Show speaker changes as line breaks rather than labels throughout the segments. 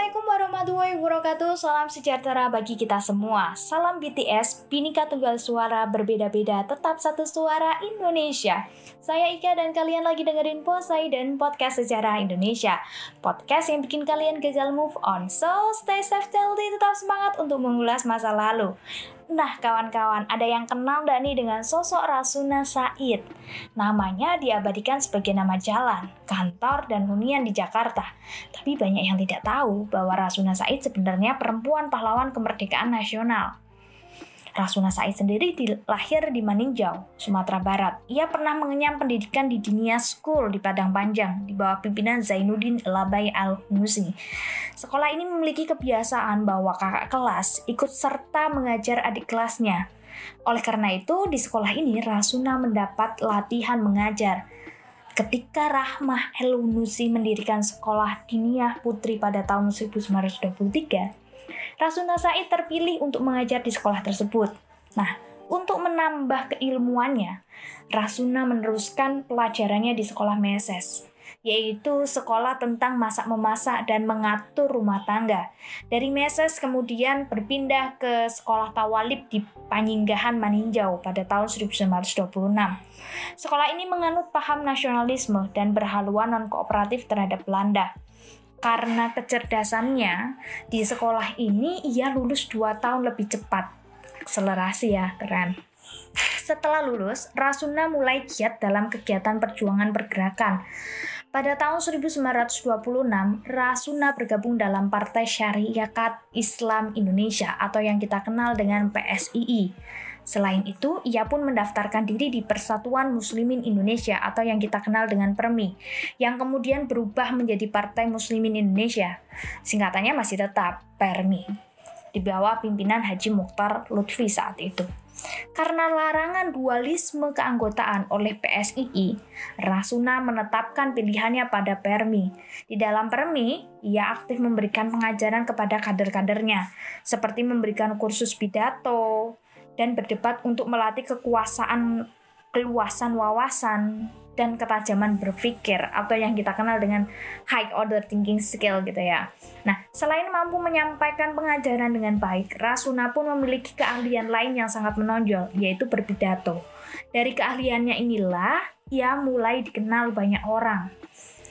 Assalamualaikum warahmatullahi wabarakatuh. Salam sejahtera bagi kita semua. Salam BTS, Binika Tunggal Suara Berbeda-beda Tetap Satu Suara Indonesia. Saya Ika dan kalian lagi dengerin Posai dan Podcast Sejarah Indonesia. Podcast yang bikin kalian gagal move on. So stay safe, healthy, tetap semangat untuk mengulas masa lalu Nah kawan-kawan, ada yang kenal gak nih dengan sosok Rasuna Said? Namanya diabadikan sebagai nama jalan, kantor, dan hunian di Jakarta. Tapi banyak yang tidak tahu bahwa Rasuna Said sebenarnya perempuan pahlawan kemerdekaan nasional. Rasuna Said sendiri lahir di Maninjau, Sumatera Barat. Ia pernah mengenyam pendidikan di Dinia School di Padang Panjang di bawah pimpinan Zainuddin Labai Al-Husi. Sekolah ini memiliki kebiasaan bahwa kakak kelas ikut serta mengajar adik kelasnya. Oleh karena itu, di sekolah ini Rasuna mendapat latihan mengajar. Ketika Rahmah El Hunusi mendirikan sekolah Diniyah Putri pada tahun 1923, Rasuna Said terpilih untuk mengajar di sekolah tersebut. Nah, untuk menambah keilmuannya, Rasuna meneruskan pelajarannya di sekolah Meses, yaitu sekolah tentang masak-memasak dan mengatur rumah tangga. Dari Meses kemudian berpindah ke sekolah Tawalib di Panyinggahan Maninjau pada tahun 1926. Sekolah ini menganut paham nasionalisme dan berhaluan non-kooperatif terhadap Belanda karena kecerdasannya di sekolah ini ia lulus 2 tahun lebih cepat. Akselerasi ya, keren. Setelah lulus, Rasuna mulai giat dalam kegiatan perjuangan pergerakan. Pada tahun 1926, Rasuna bergabung dalam Partai Syarikat Islam Indonesia atau yang kita kenal dengan PSII. Selain itu, ia pun mendaftarkan diri di Persatuan Muslimin Indonesia atau yang kita kenal dengan PERMI, yang kemudian berubah menjadi Partai Muslimin Indonesia. Singkatannya masih tetap PERMI, di bawah pimpinan Haji Mukhtar Lutfi saat itu. Karena larangan dualisme keanggotaan oleh PSII, Rasuna menetapkan pilihannya pada Permi. Di dalam Permi, ia aktif memberikan pengajaran kepada kader-kadernya, seperti memberikan kursus pidato, dan berdebat untuk melatih kekuasaan keluasan wawasan dan ketajaman berpikir atau yang kita kenal dengan high order thinking skill gitu ya. Nah, selain mampu menyampaikan pengajaran dengan baik, Rasuna pun memiliki keahlian lain yang sangat menonjol, yaitu berpidato. Dari keahliannya inilah ia mulai dikenal banyak orang.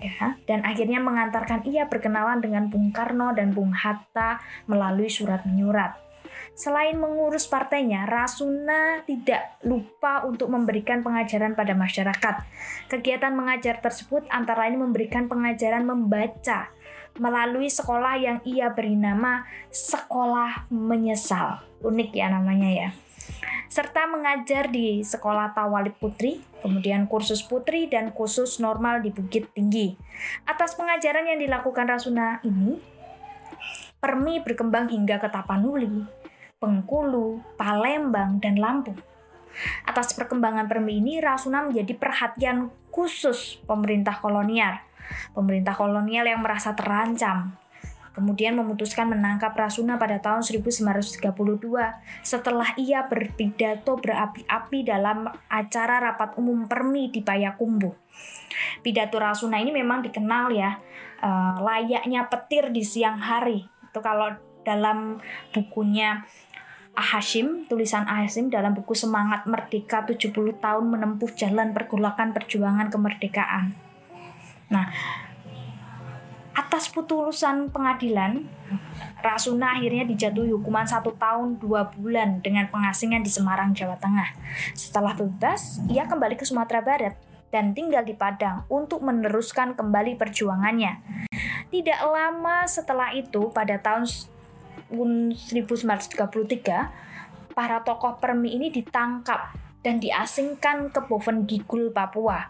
Ya, dan akhirnya mengantarkan ia berkenalan dengan Bung Karno dan Bung Hatta melalui surat menyurat. Selain mengurus partainya, Rasuna tidak lupa untuk memberikan pengajaran pada masyarakat. Kegiatan mengajar tersebut antara lain memberikan pengajaran membaca melalui sekolah yang ia beri nama Sekolah Menyesal. Unik ya namanya ya. Serta mengajar di Sekolah Tawalib Putri, kemudian kursus putri dan khusus normal di Bukit Tinggi. Atas pengajaran yang dilakukan Rasuna ini, Permi berkembang hingga ke Tapanuli, Bengkulu, Palembang, dan Lampung. Atas perkembangan Permi ini, Rasuna menjadi perhatian khusus pemerintah kolonial. Pemerintah kolonial yang merasa terancam kemudian memutuskan menangkap Rasuna pada tahun 1932 setelah ia berpidato berapi-api dalam acara rapat umum Permi di Payakumbuh. Pidato Rasuna ini memang dikenal ya uh, layaknya petir di siang hari. Itu kalau dalam bukunya Ahashim, tulisan Ahashim dalam buku Semangat Merdeka 70 tahun menempuh jalan pergolakan perjuangan kemerdekaan. Nah, atas putusan pengadilan, Rasuna akhirnya dijatuhi hukuman satu tahun dua bulan dengan pengasingan di Semarang, Jawa Tengah. Setelah bebas, ia kembali ke Sumatera Barat dan tinggal di Padang untuk meneruskan kembali perjuangannya. Tidak lama setelah itu, pada tahun 1933, para tokoh Permi ini ditangkap dan diasingkan ke Boven Gigul, Papua.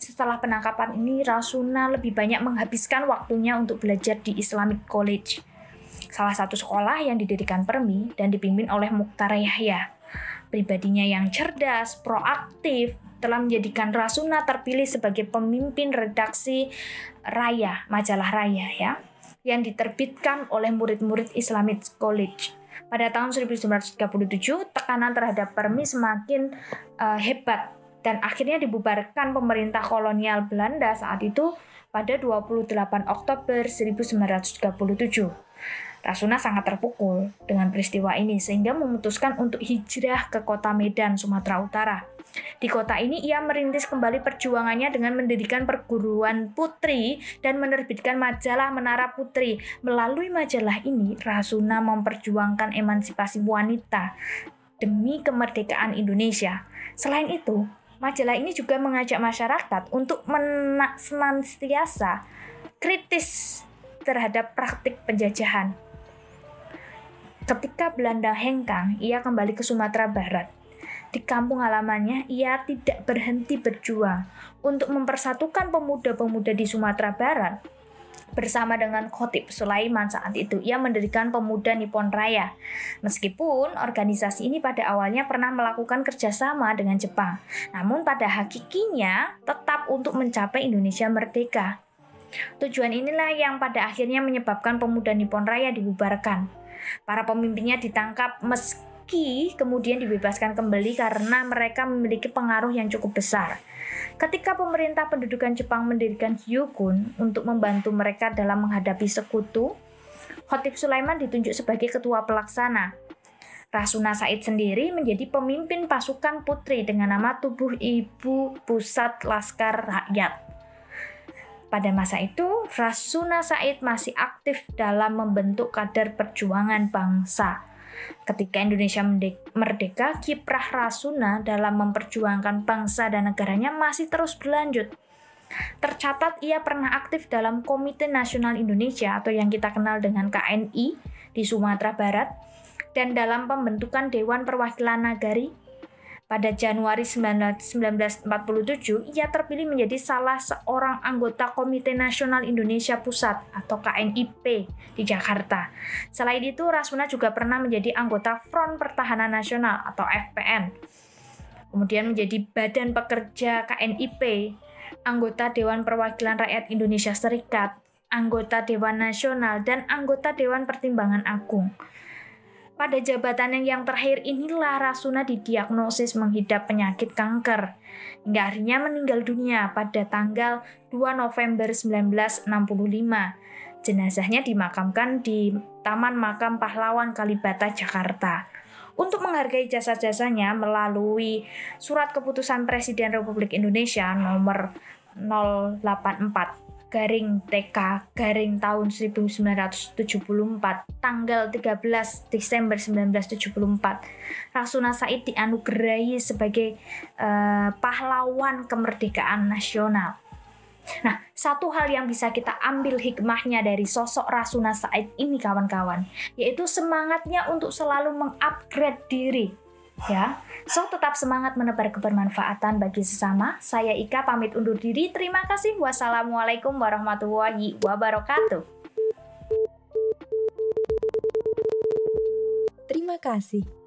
Setelah penangkapan ini, Rasuna lebih banyak menghabiskan waktunya untuk belajar di Islamic College. salah satu sekolah yang didirikan Permi dan dipimpin oleh Mukhtar Yahya. Pribadinya yang cerdas, proaktif, telah menjadikan Rasuna terpilih sebagai pemimpin redaksi Raya, majalah Raya ya, yang diterbitkan oleh murid-murid Islamic College. Pada tahun 1937, tekanan terhadap Permi semakin uh, hebat dan akhirnya dibubarkan pemerintah kolonial Belanda saat itu pada 28 Oktober 1937. Rasuna sangat terpukul dengan peristiwa ini sehingga memutuskan untuk hijrah ke kota Medan, Sumatera Utara. Di kota ini ia merintis kembali perjuangannya dengan mendirikan perguruan putri dan menerbitkan majalah Menara Putri. Melalui majalah ini, Rasuna memperjuangkan emansipasi wanita demi kemerdekaan Indonesia. Selain itu, majalah ini juga mengajak masyarakat untuk senantiasa kritis terhadap praktik penjajahan Ketika Belanda hengkang, ia kembali ke Sumatera Barat. Di kampung halamannya, ia tidak berhenti berjuang untuk mempersatukan pemuda-pemuda di Sumatera Barat. Bersama dengan Khotib Sulaiman saat itu, ia mendirikan Pemuda Nippon Raya. Meskipun organisasi ini pada awalnya pernah melakukan kerjasama dengan Jepang, namun pada hakikinya tetap untuk mencapai Indonesia merdeka. Tujuan inilah yang pada akhirnya menyebabkan Pemuda Nippon Raya dibubarkan. Para pemimpinnya ditangkap meski kemudian dibebaskan kembali karena mereka memiliki pengaruh yang cukup besar. Ketika pemerintah pendudukan Jepang mendirikan Hyukun untuk membantu mereka dalam menghadapi sekutu, Khotib Sulaiman ditunjuk sebagai ketua pelaksana. Rasuna Said sendiri menjadi pemimpin pasukan putri dengan nama Tubuh Ibu Pusat Laskar Rakyat. Pada masa itu, Rasuna Said masih aktif dalam membentuk kader perjuangan bangsa. Ketika Indonesia merdeka, kiprah Rasuna dalam memperjuangkan bangsa dan negaranya masih terus berlanjut. Tercatat ia pernah aktif dalam Komite Nasional Indonesia atau yang kita kenal dengan KNI di Sumatera Barat dan dalam pembentukan Dewan Perwakilan Nagari pada Januari 1947, ia terpilih menjadi salah seorang anggota Komite Nasional Indonesia Pusat atau KNIP di Jakarta. Selain itu, Rasuna juga pernah menjadi anggota Front Pertahanan Nasional atau FPN. Kemudian menjadi Badan Pekerja KNIP, anggota Dewan Perwakilan Rakyat Indonesia Serikat, anggota Dewan Nasional, dan anggota Dewan Pertimbangan Agung. Pada jabatan yang terakhir inilah Rasuna didiagnosis menghidap penyakit kanker. Hingga akhirnya meninggal dunia pada tanggal 2 November 1965. Jenazahnya dimakamkan di Taman Makam Pahlawan Kalibata, Jakarta. Untuk menghargai jasa-jasanya melalui surat keputusan Presiden Republik Indonesia nomor 084 garing TK garing tahun 1974 tanggal 13 Desember 1974 Rasuna Said dianugerahi sebagai uh, pahlawan kemerdekaan nasional. Nah, satu hal yang bisa kita ambil hikmahnya dari sosok Rasuna Said ini kawan-kawan, yaitu semangatnya untuk selalu mengupgrade diri ya. So tetap semangat menebar kebermanfaatan bagi sesama. Saya Ika pamit undur diri. Terima kasih. Wassalamualaikum warahmatullahi wabarakatuh.
Terima kasih.